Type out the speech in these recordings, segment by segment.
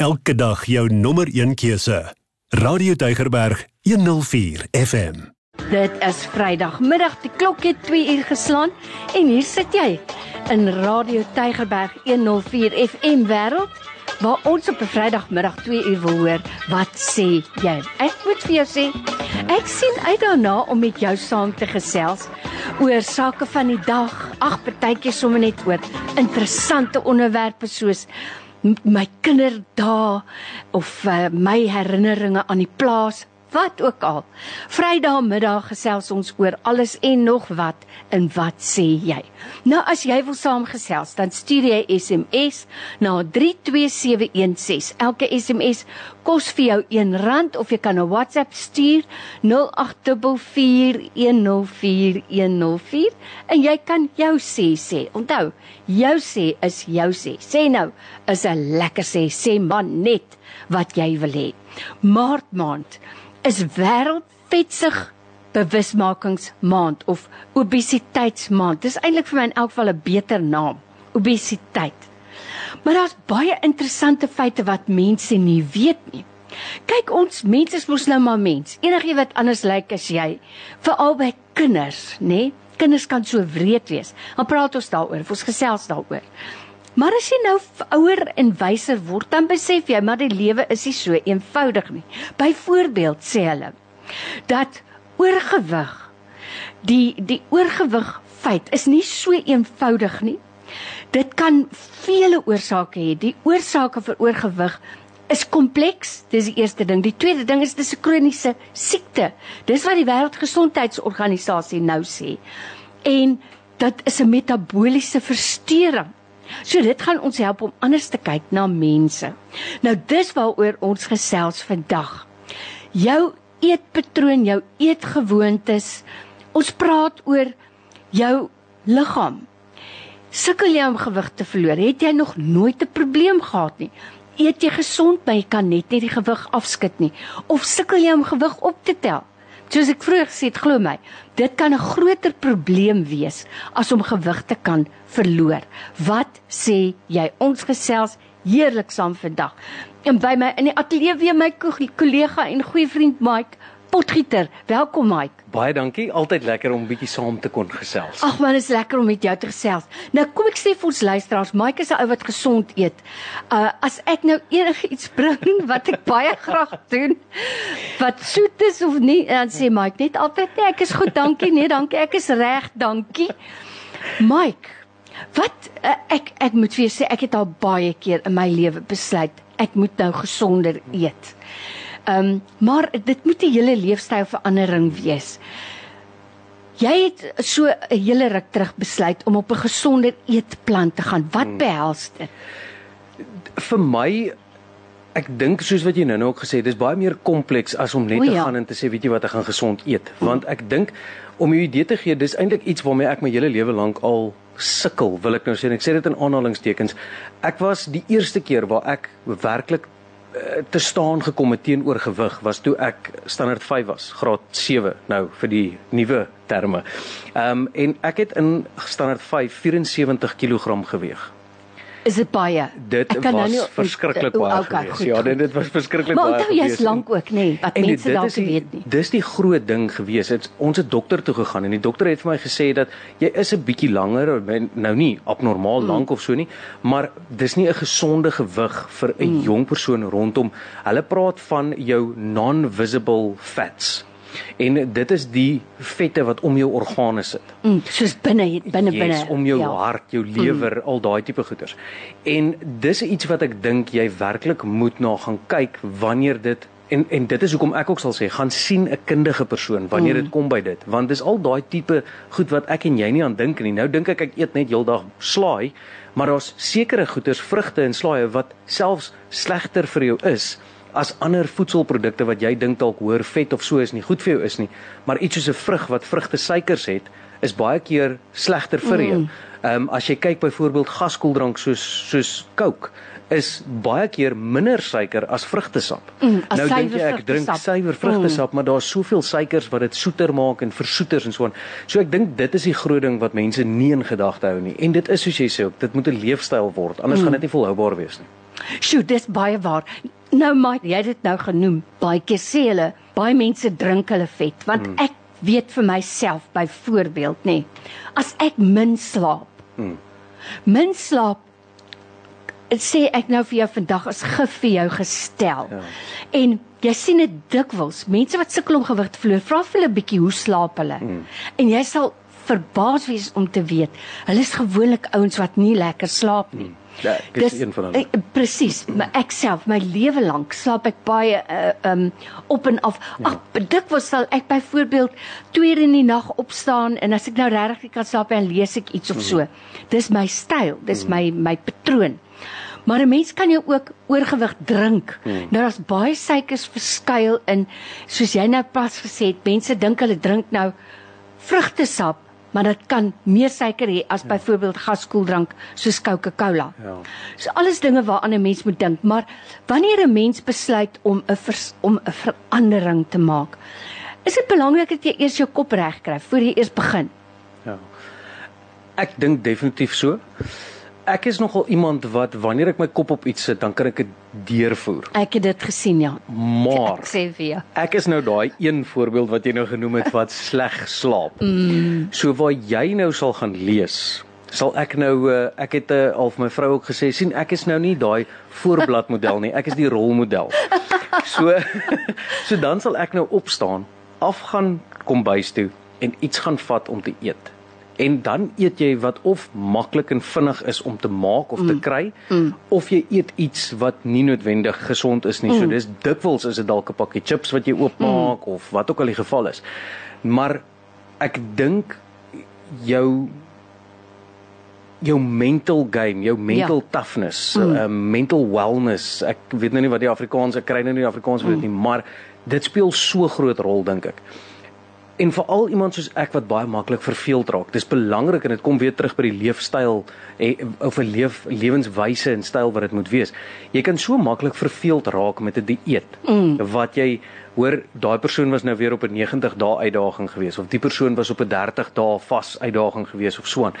Elke dag jou nommer 1 keuse. Radio Deugerberg 104 FM. Dit is Vrydagmiddag, die klok het 2 uur geslaan en hier sit jy in Radio Tygerberg 104 FM wêreld waar ons op 'n Vrydagmiddag 2 uur wil hoor. Wat sê jy? Ek moet vir jou sê, ek sien uit daarna om met jou saam te gesels oor sake van die dag. Ag, partytjie sommer net oor interessante onderwerpe soos my kinderdae of uh, my herinneringe aan die plaas wat ook al. Vrydag middag gesels ons oor alles en nog wat en wat sê jy? Nou as jy wil saamgesels, dan stuur jy SMS na 32716. Elke SMS kos vir jou R1 of jy kan 'n WhatsApp stuur 0824104104 en jy kan jou sê sê. Onthou, jou sê is jou sê. Sê nou, is 'n lekker sê, sê man net wat jy wil hê. Maart maand is wêreldvetsig bewusmakingsmaand of obesiteitsmaand. Dis eintlik vir my in elk geval 'n beter naam, obesiteit. Maar daar's baie interessante feite wat mense nie weet nie. Kyk ons mense is mos nou maar mens. Enigiets wat anders lyk as jy, veral by kinders, nê? Kinders kan so wreed wees. Dan praat ons daaroor, ons gesels daaroor. Maar as jy nou ouer en wyser word, dan besef jy maar die lewe is nie so eenvoudig nie. Byvoorbeeld sê hulle dat oorgewig die die oorgewig feit is nie so eenvoudig nie. Dit kan vele oorsake hê. Die oorsake vir oorgewig is kompleks. Dis die eerste ding. Die tweede ding is dis 'n kroniese siekte. Dis wat die Wêreldgesondheidsorganisasie nou sê. En dit is 'n metabooliese verstoring. So dit gaan ons help om anders te kyk na mense. Nou dis waaroor ons gesels vandag. Jou eetpatroon, jou eetgewoontes. Ons praat oor jou liggaam. Sukkel jy om gewig te verloor? Het jy nog nooit 'n probleem gehad nie? Eet jy gesond, maar jy kan net nie die gewig afskud nie? Of sukkel jy om gewig op te tel? Soos ek vroeër gesê het, glo my, dit kan 'n groter probleem wees as om gewig te kan verloor. Wat sê jy? Ons gesels heerlik saam vandag. En by my in die ateljee weer my kollega en goeie vriend Mike Potgieter. Welkom Mike. Baie dankie. Altyd lekker om bietjie saam te kon gesels. Ag man, is lekker om met jou te gesels. Nou kom ek sê vir ons luisteraars, Mike is 'n ou wat gesond eet. Uh as ek nou enigiets bring wat ek baie graag doen, wat soet is of nie, dan sê Mike net altyd nee, ek is goed, dankie, nee, dankie, ek is reg, dankie. Mike, wat uh, ek ek moet vir jou sê, ek het al baie keer in my lewe besluit ek moet nou gesonder eet. Ehm um, maar dit moet 'n hele leefstylverandering wees. Jy het so 'n hele ruk terug besluit om op 'n gesonder eetplan te gaan. Wat hmm. behels dit? Vir my ek dink soos wat jy nou nou ook gesê het, dis baie meer kompleks as om net o, ja. te gaan en te sê weet jy wat ek gaan gesond eet, want ek dink om jou idee te gee, dis eintlik iets waarmee ek my hele lewe lank al sukkel, wil ek nou sê en ek sê dit in aanhalingstekens. Ek was die eerste keer waar ek werklik te staan gekom het teenoor gewig was toe ek standaard 5 was, graad 7 nou vir die nuwe terme. Ehm um, en ek het in standaard 5 74 kg geweeg. Is dit baie? Dit was nou nie, verskriklik baie. Okay, gewees. Ja, dit, dit was verskriklik baie. Maar onthou jy's lank ook, nê, nee, wat en mense dalk weet nie. Dis die groot ding gewees. Het, ons het dokter toe gegaan en die dokter het vir my gesê dat jy is 'n bietjie langer, nou nie abnormaal mm. lank of so nie, maar dis nie 'n gesonde gewig vir 'n mm. jong persoon rondom. Hulle praat van jou non-visible fats. En dit is die vette wat om jou organe sit. Mm, soos binne binne yes, binne om jou ja. hart, jou lewer, mm. al daai tipe goeders. En dis iets wat ek dink jy werklik moet na gaan kyk wanneer dit en en dit is hoekom ek ook sal sê gaan sien 'n kundige persoon wanneer dit mm. kom by dit want dis al daai tipe goed wat ek en jy nie aan dink nie. Nou dink ek ek eet net heeldag slaai, maar daar's sekere goeders, vrugte en slaaië wat selfs slegter vir jou is as ander voedselprodukte wat jy dink dalk hoër vet of so is nie goed vir jou is nie, maar iets soos 'n vrug wat vrugte suikers het, is baie keer slegter vir jou. Mm. Ehm um, as jy kyk byvoorbeeld gaskoeldrank soos soos Coke is baie keer minder suiker as vrugtesap. Mm, nou dink jy ek drink suiwer vrugtesap, mm. maar daar's soveel suikers wat dit soeter maak en versoeters en so aan. So ek dink dit is die groot ding wat mense nie in gedagte hou nie. En dit is soos jy sê dit moet 'n leefstyl word, anders mm. gaan dit nie volhoubaar wees nie. Sjoe, dis baie waar. Nou maar jy het dit nou genoem. Baie keer sê hulle, baie mense drink hulle vet, want mm. ek weet vir myself byvoorbeeld nê, nee, as ek min slaap. Mm. Min slaap sê ek nou vir jou vandag is gif vir jou gestel. Ja. En jy sien dit dikwels, mense wat sukkel om gewig te verloor, vra vir hulle 'n bietjie hoe slaap hulle. Mm. En jy sal verbaas wees om te weet, hulle is gewoonlik ouens wat nie lekker slaap nie. Mm. Ja, ek is een van hulle. Presies, maar ek self, my lewe lank slaap ek baie uh, um op en af. Ja. Ag, dikwels sal ek byvoorbeeld 2 uur in die nag opstaan en as ek nou regtig kan slaap en lees ek iets of so. Dis my styl, dis mm. my my patroon. Maar 'n mens kan jou ook oorgewig drink. Hmm. Nou daar's baie suikers verskuil in soos jy nou pas gesê het, mense dink hulle drink nou vrugtesap, maar dit kan meer suiker hê as ja. byvoorbeeld gaskoeldrank soos Coca-Cola. Ja. So alles dinge waaraan 'n mens moet dink, maar wanneer 'n mens besluit om 'n om 'n verandering te maak, is dit belangrik dat jy eers jou kop reg kry voor jy eers begin. Ja. Ek dink definitief so ek is nogal iemand wat wanneer ek my kop op iets sit, dan kan ek dit deurvoer. Ek het dit gesien ja. Maar ek sê vir jou. Ek is nou daai een voorbeeld wat jy nou genoem het wat sleg slaap. Mm. So waar jy nou sal gaan lees, sal ek nou uh, ek het uh, al vir my vrou ook gesê, sien ek is nou nie daai voorblad model nie, ek is die rolmodel. So so dan sal ek nou opstaan, afgaan kombuis toe en iets gaan vat om te eet en dan eet jy wat of maklik en vinnig is om te maak of te mm. kry mm. of jy eet iets wat nie noodwendig gesond is nie. Mm. So dis dikwels is dit dalk 'n pakkie chips wat jy oopmaak mm. of wat ook al die geval is. Maar ek dink jou jou mental game, jou mental ja. toughness, mm. uh, mental wellness. Ek weet nou nie wat die Afrikaans ek kry nou nie die Afrikaans vir dit mm. nie, maar dit speel so groot rol dink ek en veral iemand soos ek wat baie maklik verveeld raak. Dis belangrik en dit kom weer terug by die leefstyl en of 'n leef lewenswyse en styl wat dit moet wees. Jy kan so maklik verveeld raak met 'n die dieet mm. wat jy hoor daai persoon was nou weer op 'n 90 dae uitdaging gewees of die persoon was op 'n 30 dae vas uitdaging gewees of so aan.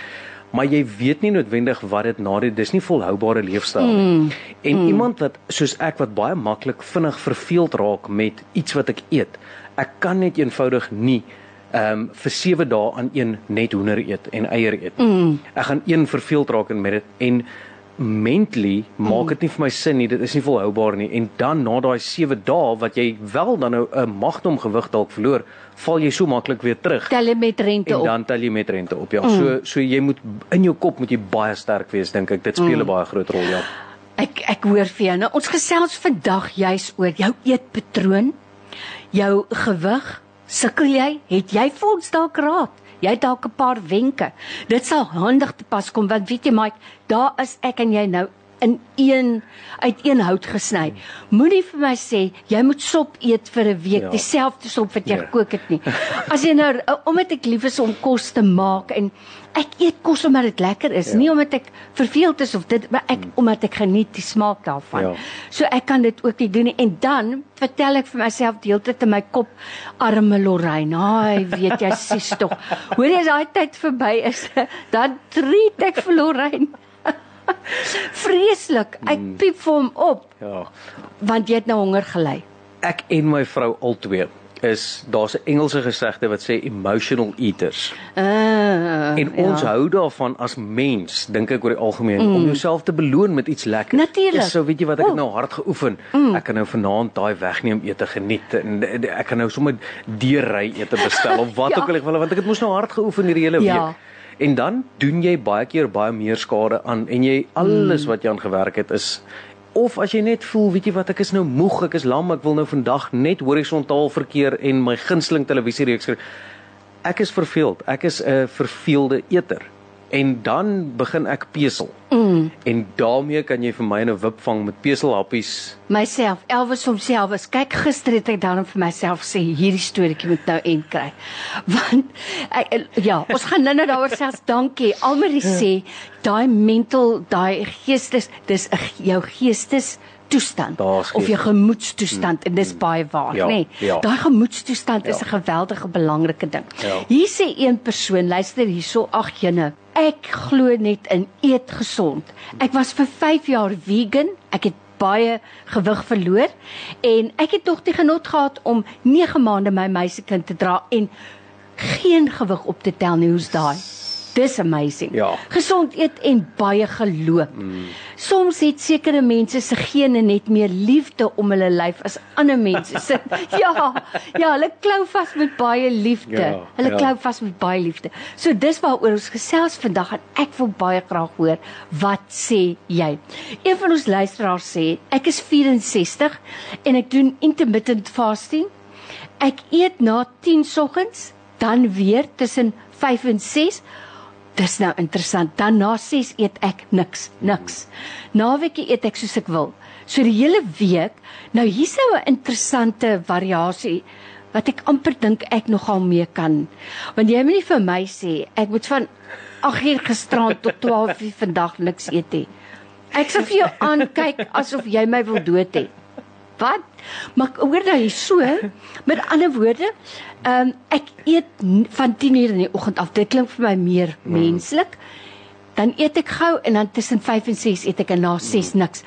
Maar jy weet nie noodwendig wat dit na dit dis nie volhoubare leefstyl nie. Mm. En mm. iemand wat soos ek wat baie maklik vinnig verveeld raak met iets wat ek eet ek kan net eenvoudig nie ehm um, vir 7 dae aan een net hoender eet en eier eet. Mm. Ek gaan een verveeld raak met dit en mentally maak dit mm. nie vir my sin nie. Dit is nie volhoubaar nie. En dan na daai 7 dae wat jy wel dan nou 'n magdom gewig dalk verloor, val jy so maklik weer terug. Tel jy met rente op. En dan tel jy met rente op. Ja, mm. so so jy moet in jou kop moet jy baie sterk wees dink ek. Dit speel 'n mm. baie groot rol, ja. Ek ek hoor vir jou. Nou ons gesels vandag juis oor jou eetpatroon jou gewig, sukkel jy? Het jy vir ons dalk raad? Jy het dalk 'n paar wenke. Dit sal handig te pas kom want weet jy Mike, daar is ek en jy nou in een uit een hout gesny. Moenie vir my sê jy moet sop eet vir 'n week, ja. dieselfde sop wat jy ja. gekook het nie. As jy nou omdat ek lief is om kos te maak en ek eet kos omdat dit lekker is, ja. nie omdat ek verveeld is of dit maar ek hmm. omdat ek geniet die smaak daarvan. Ja. So ek kan dit ook nie doen nie en dan vertel ek vir myself deeltyd in my kop arme Lorraine. Ai, weet jy sis tog. Hoor jy as daai tyd verby is, dan treat ek vir Lorraine. Vreeslik. Ek hmm. piep vir hom op. Ja. Want jy het nou honger gely. Ek en my vrou albei is daar's 'n Engelse gesegde wat sê emotional eaters. Uh, en ons ja. hou daarvan as mens, dink ek oor die algemeen, mm. om jouself te beloon met iets lekker. Natuurlik. So weet jy wat ek oh. nou hard geoefen. Mm. Ek kan nou vanaand daai wegneem ete geniet en ek kan nou sommer deurry ete bestel of wat ja. ook al ek wil want ek het mos nou hard geoefen hierdie hele ja. week en dan doen jy baie keer baie meer skade aan en jy alles hmm. wat jy aan gewerk het is of as jy net voel weet jy wat ek is nou moeg ek is lam ek wil nou vandag net horisontaal verkeer en my gunsteling televisie reeks ek is verveeld ek is 'n verveelde eter en dan begin ek pesel. Mm. En daarmee kan jy vir my 'n wip vang met peselhappies. Myself, Elvis homself, as kyk gister het ek dan vir myself sê hierdie storieetjie moet nou end kry. Want ek, ja, ons gaan nou-nou daaroor sê dankie. Almarie sê daai mental, daai geestes, dis 'n jou geestes toestand of jou gemoedstoestand en dis baie waar, Ja, nê? Nee, ja. Daai gemoedstoestand is Ja. 'n geweldige belangrike ding. Ja. Hier sê een persoon, luister hierso, ag jene, ek glo net in eet gesond. Ek was vir 5 jaar vegan. Ek het baie gewig verloor en ek het tog die genot gehad om 9 maande my meisiekind te dra en geen gewig op te tel nie. Hoe's daai? Dis amazing. Ja. Gesond eet en baie geloop. Mm. Soms het sekere mense se gene net meer liefde om hulle lyf as ander mense se. ja, ja, hulle klou vas met baie liefde. Ja, hulle ja. klou vas met baie liefde. So dis waaroor ons gesels vandag en ek wil baie graag hoor wat sê jy? Een van ons luisteraars sê ek is 64 en ek doen intermittent fasting. Ek eet na 10 soggens, dan weer tussen 5 en 6. Dis nou interessant. Dan na 6 eet ek niks, niks. Naweekie eet ek soos ek wil. So die hele week. Nou hier's nou 'n interessante variasie wat ek amper dink ek nogal mee kan. Want jy moet nie vir my sê ek moet van 8 uur gisterand tot 12 uur vandag niks eet nie. Ek sal vir jou aankyk asof jy my wil dood hê. Wat? Maar hoor nou hier so, met ander woorde, ehm um, ek eet van 10 uur in die oggend af. Dit klink vir my meer menslik. Dan eet ek gou en dan tussen 5 en 6 eet ek en na 6 niks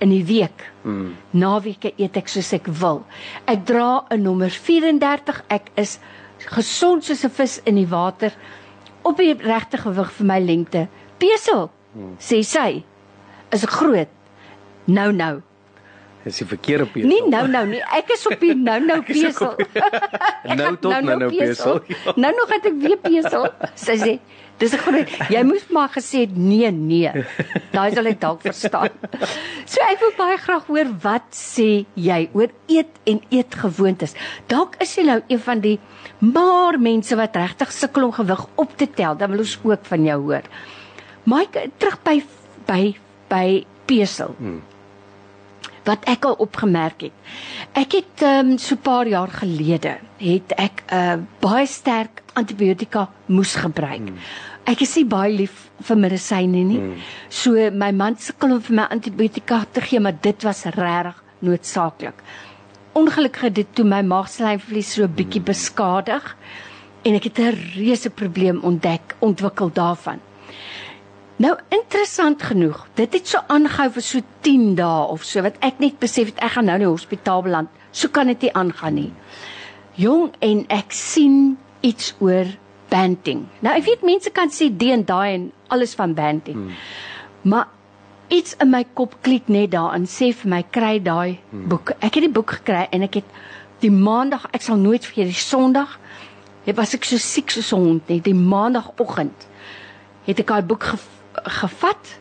in die week. Mm. Naweke eet ek soos ek wil. Ek dra 'n nommer 34. Ek is gesond soos 'n vis in die water op die regte gewig vir my lengte. Pesel, sê sy, is groot. Nou nou. Dis die verkeerde pesel. Nie nou nou nie. Ek is op die nou nou pesel. Ek Nou tot nou nou pesel. Ja. Nou nog het ek weer pesel. Sy sê, dis 'n groot. Jy moes maar gesê nee, nee. Daai sal ek dalk verstaan. So ek wil baie graag hoor wat sê jy oor eet en eetgewoontes. Dalk is jy nou een van die maar mense wat regtig sukkel om gewig op te tel. Dan wil ons ook van jou hoor. Mike, terug by by by pesel. Hmm wat ek al opgemerk het. Ek het um, so 'n paar jaar gelede het ek 'n uh, baie sterk antibiotika moes gebruik. Mm. Ek is nie baie lief vir medisyne nie. Mm. So my man sukkel om vir my antibiotika te gee, maar dit was regtig noodsaaklik. Ongelukkig het dit toe my maagslijmvlies so 'n bietjie beskadig en ek het 'n reuse probleem ontdek, ontwikkel daarvan. Nou interessant genoeg, dit het so aangehou vir so 10 dae of so wat ek net besef het ek gaan nou in die hospitaal beland. So kan dit nie aangaan nie. Jong en ek sien iets oor banting. Nou ek weet mense kan sê die en daai en alles van banting. Hmm. Maar iets in my kop klik net daarin sê vir my kry daai hmm. boek. Ek het die boek gekry en ek het die maandag, ek sal nooit vergeet die Sondag, het was ek so siek soos 'n hond net die maandagooggend het ek daai boek ge, gevat.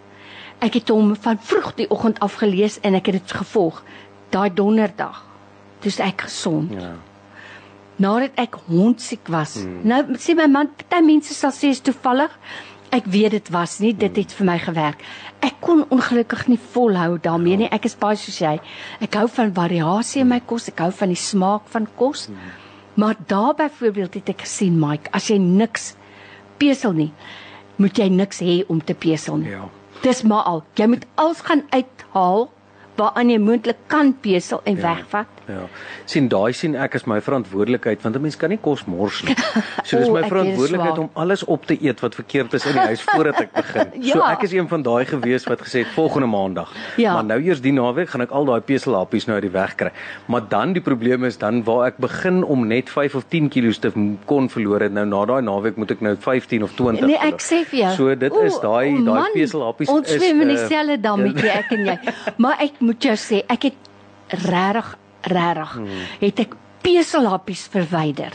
Ek het hom van vroeg die oggend af gelees en ek het dit gevolg. Daai donderdag. Dis ek gesond. Ja. Nadat ek hondsiek was. Hmm. Nou sê my man, party mense sal sê is toevallig. Ek weet dit was nie, dit het vir my gewerk. Ek kon ongelukkig nie volhou daarmee nie. Ek is baie soos jy. Ek hou van variasie in my kos, ek hou van die smaak van kos. Hmm. Maar daar byvoorbeeld het ek gesien, Mike, as jy niks pesel nie, moet jy niks hê om te pesel nie. Ja. Dis maar al. Jy moet alles gaan uithaal waaraan jy moontlik kan pesel en ja. wegvat. Ja. sien daai sien ek as my verantwoordelikheid want 'n mens kan nie kos mors nie. So dis O, my dis verantwoordelikheid om alles op te eet wat verkeerd is in die huis voordat ek begin. So Ja. ek is een van daai gewees wat gesê het volgende maandag. Ja. Maar nou eers die naweek gaan ek al daai peselhappies nou uit die weg kry. Maar dan die probleem is dan waar ek begin om net 5 of 10 kg te kon verloor het nou na daai naweek moet ek nou 15 of 20 Nee, ek sê vir jou. So dit is Oeh, daai daai man, peselhappies Ons is swem in eh, dieselfde dammetjie ek en jy. Maar ek moet jou sê, ek het regtig regtig Hmm. het ek peselhappies verwyder.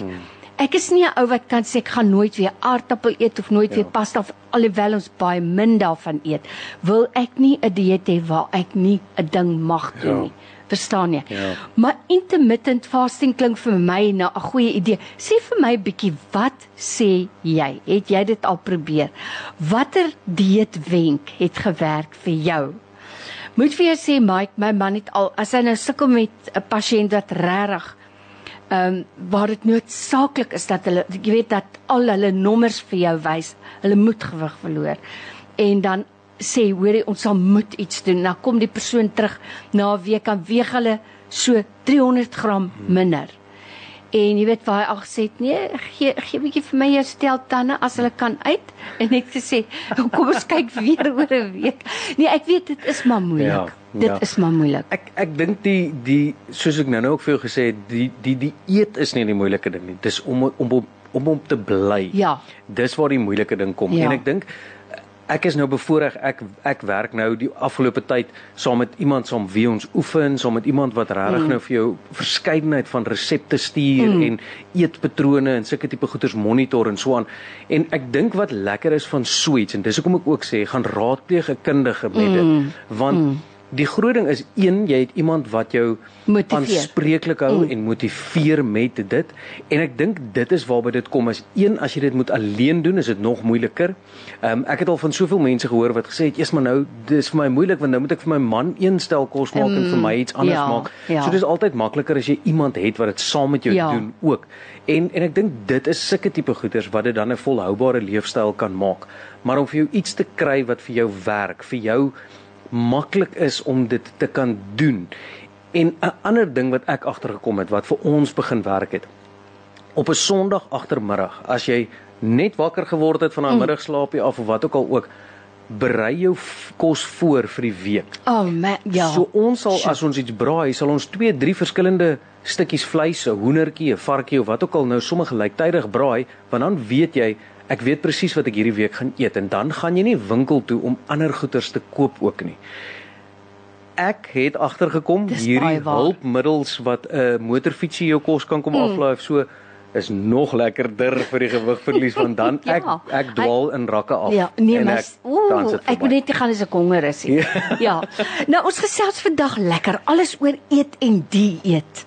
Ek is nie 'n ou wat kan sê ek gaan nooit weer aardappel eet of nooit ja. weer pasta of alhoewel ons baie min daarvan eet. Wil ek nie 'n dieet hê waar ek nie 'n ding mag doen Ja. nie. Verstaan jy? Ja. Maar intermittent fasting klink vir my na 'n goeie idee. Sê vir my bietjie, wat sê jy? Het jy dit al probeer? Watter dieetwenk het gewerk vir jou? Moet vir jou sê Mike, my man het al as hy nou sukkel met 'n pasiënt wat regtig ehm um, waar dit noodsaaklik is dat hulle jy weet dat al hulle nommers vir jou wys, hulle moet gewig verloor. En dan sê hoorie ons sal moet iets doen. Dan kom die persoon terug na 'n week dan weeg hulle so 300 gram minder. En jy weet waar hy gesê het, nee, gee gee 'n bietjie vir my jou stel tande as hulle kan uit en net gesê, kom ons kyk weer oor 'n week. Nee, ek weet dit is maar moeilik. Ja, dit ja. is maar moeilik. Ek ek dink die die soos ek nou-nou ook vir jou gesê het, die die die eet is nie die moeilike ding nie. Dis om om om om om te bly. Ja. Dis waar die moeilike ding kom. Ja. En ek dink ek is nou bevoorreg ek ek werk nou die afgelope tyd saam met iemand saam wie ons oefen, saam met iemand wat regtig mm. nou vir jou verskeidenheid van resepte stuur mm. en eetpatrone en sulke tipe goeders monitor en so aan. En ek dink wat lekker is van sweets en dis hoekom ek ook sê gaan raadpleeg 'n kundige met dit Mm. want mm. Die groot ding is een, jy het iemand wat jou Motiveer. aanspreeklik hou mm. en motiveer met dit. En ek dink dit is waarby dit kom as een as jy dit moet alleen doen, is dit nog moeiliker. Ehm um, ek het al van soveel mense gehoor wat gesê het, "Eers maar nou, dis vir my moeilik want nou moet ek vir my man een stel kos maak mm, en vir my iets anders ja, maak." ja. So dis altyd makliker as jy iemand het wat dit saam met jou Ja. doen ook. En en ek dink dit is sulke tipe goeders wat dit dan 'n volhoubare leefstyl kan maak. Maar om vir jou iets te kry wat vir jou werk, vir jou maklik is om dit te kan doen. En 'n ander ding wat ek agtergekom het wat vir ons begin werk het. Op 'n Sondag agtermiddag, as jy net wakker geword het van daai mm. middagslaapie af of wat ook al ook, berei jou kos voor vir die week. Oh man, ja. So ons sal as ons iets braai, sal ons 2, 3 verskillende stukkies vleis, 'n hoendertjie, 'n varkie of wat ook al nou sommer gelyktydig braai, want dan weet jy ek weet presies wat ek hierdie week gaan eet en dan gaan jy nie winkel toe om ander goederes te koop ook nie. Ek het agtergekom hierdie hulpmiddels wat 'n uh, motorfietsie jou kos kan kom mm. aflaai of so is nog lekkerder vir die gewigverlies want dan Ja, ek ek dwaal in rakke af Ja, nee maar dans ooh, ek moet net gaan as ek honger is. Ja. ja. Nou ons gesels vandag lekker alles oor eet en dieet.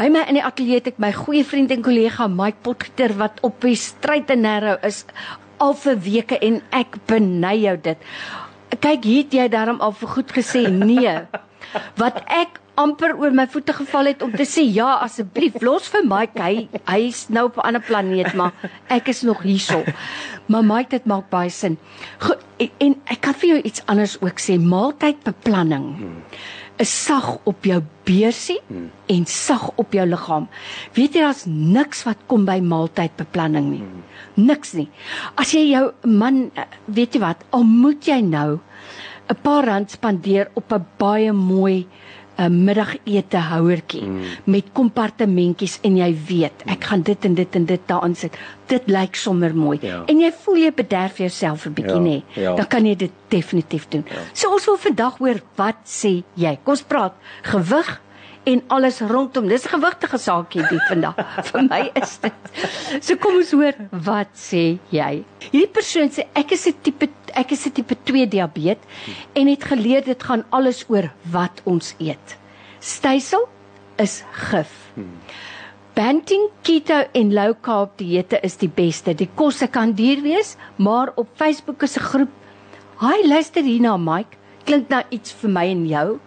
By my in die ateljee het ek my goeie vriend en kollega Mike Potgieter wat op die stryd en narrow is al vir weke en ek beny jou dit. Kyk, hier het jy daarom al vir goed gesê nee. Wat ek amper oor my voete geval het om te sê ja asseblief los vir Mike hy hy's nou op 'n ander planeet maar ek is nog hierso. Maar Mike dit maak baie sin. Goed, en, en ek kan vir jou iets anders ook sê maaltydbeplanning. Hmm is sag op jou beursie hmm. en sag op jou liggaam. Weet jy daar's niks wat kom by maaltydbeplanning nie. Hmm. Niks nie. As jy jou man eh, weet jy wat, al moet jy nou 'n paar rand spandeer op 'n baie mooi 'n middagete houertjie mm. met kompartementjies en jy weet ek gaan dit en dit en dit daarin sit. Dit lyk sommer mooi. Ja. En jy voel jy bederf jouself 'n bietjie Ja, nê. ja. Dan kan jy dit definitief doen. Ja. So ons wil vandag hoor wat sê jy? Kom ons praat gewig en alles rondom. Dis 'n gewigtige saakie die vandag. Vir my is dit. So kom ons hoor wat sê jy? Hierdie persoon sê ek is 'n tipe ek is 'n tipe 2 diabetes en het geleer dit gaan alles oor wat ons eet. Stysel is gif. Banting, keto en low carb dieete is die beste. Die kosse kan duur wees, maar op Facebook is 'n groep. Haai, luister hierna, Mike. Klink nou iets vir my en jou.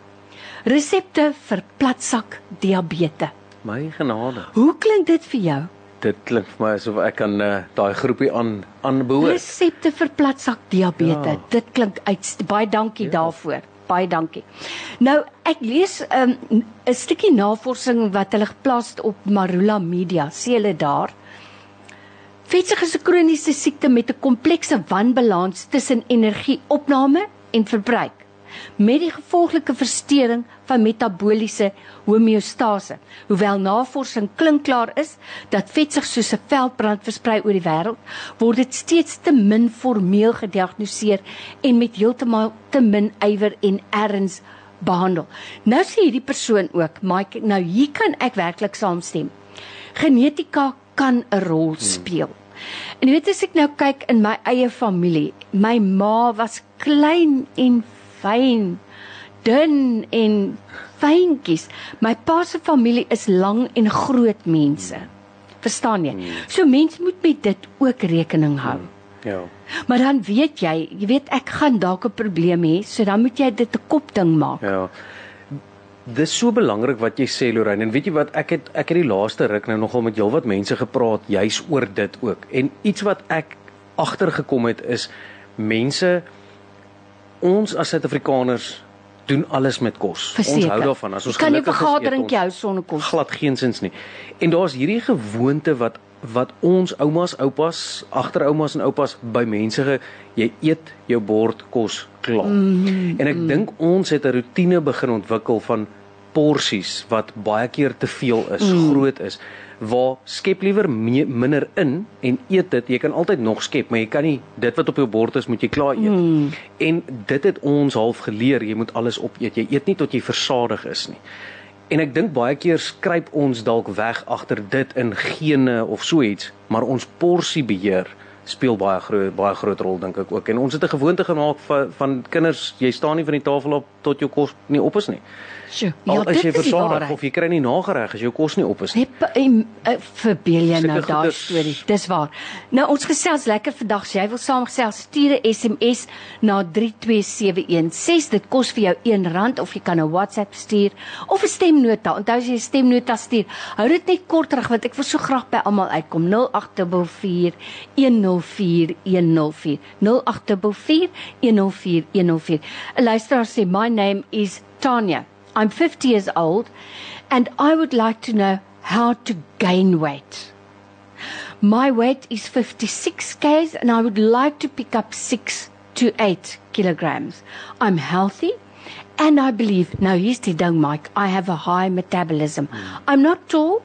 Resepte vir platsak diabetes. My genade. Hoe klink dit vir jou? Dit klink vir my asof ek kan uh, daai groepie aan aanbehoort. Resepte vir platsak diabetes. Ja. Dit klink uit. Baie dankie ja. daarvoor. Baie dankie. Nou, ek lees 'n um, stukkie navorsing wat hulle geplaas het op Marula Media. Sê hulle daar Vetsig is 'n kroniese siekte met 'n komplekse wanbalans tussen energieopname en verbruik met die gevolglike verstoring van metabooliese homeostase. Hoewel navorsing klinkklaar is dat vetsig soos 'n veldbrand versprei oor die wêreld, word dit steeds te min formeel gediagnoseer en met heeltemal te min ywer en erns behandel. Nou sê hierdie persoon ook, Mike, nou hier kan ek werklik saamstem. Genetika kan 'n rol speel. En jy weet as ek nou kyk in my eie familie, my ma was klein en fyn, dun en fyntjies. My pa se familie is lang en groot mense. Verstaan jy? So mens moet met dit ook rekening hou. Ja. Maar dan weet jy, jy weet ek gaan dalk 'n probleem hê, so dan moet jy dit 'n kopding maak. Ja. Dis so belangrik wat jy sê Lorraine en weet jy wat ek het ek het die laaste ruk nou nogal met heelwat mense gepraat juis oor dit ook. En iets wat ek agtergekom het is mense ons as Suid-Afrikaners doen alles met kos. Verseker. Ons hou daarvan. As ons kan jy gelukkig is, eet vergadering ons hou sonder kos. glad geensins nie. En daar's hierdie gewoonte wat wat ons oumas, oupas, agteroumas en oupas by mense ge, jy eet jou bord kos klaar. Mm -hmm. En ek dink ons het 'n rotine begin ontwikkel van porsies wat baie keer te veel is, mm. groot is waar skep liewer minder in en eet dit. Jy kan altyd nog skep, maar jy kan nie dit wat op jou bord is moet jy klaar eet. Mm. En dit het ons half geleer, jy moet alles opeet. Jy eet nie tot jy versadig is nie. En ek dink baie keer skryp ons dalk weg agter dit in gene of so iets, maar ons porsiebeheer speel baie groot baie groot rol dink ek ook. En ons het 'n gewoonte gemaak van van kinders, jy staan nie van die tafel op tot jou kos nie op is nie. Sjoe, Al ja, is dit jy versadig of jy kry nie nagereg as jou kos nie op is nie. Uh, verbeel jy nou daai storie. Dis waar. Nou ons gesels lekker vandag. As jy wil saamgesels, stuur 'n SMS na 32716. Dit kos vir jou R1 of jy kan 'n WhatsApp stuur of 'n stemnota. Onthou as jy 'n stemnota stuur, hou dit net kort terug want ek wil so graag by almal uitkom. 0844 104 104. 0844 104 104. 'n Luisteraar sê my name is Tanya. I'm 50 years old and I would like to know how to gain weight. My weight is 56 kgs and I would like to pick up 6 to 8 kilograms. I'm healthy and I believe, now here's the ding, Mike, I have a high metabolism. I'm not tall,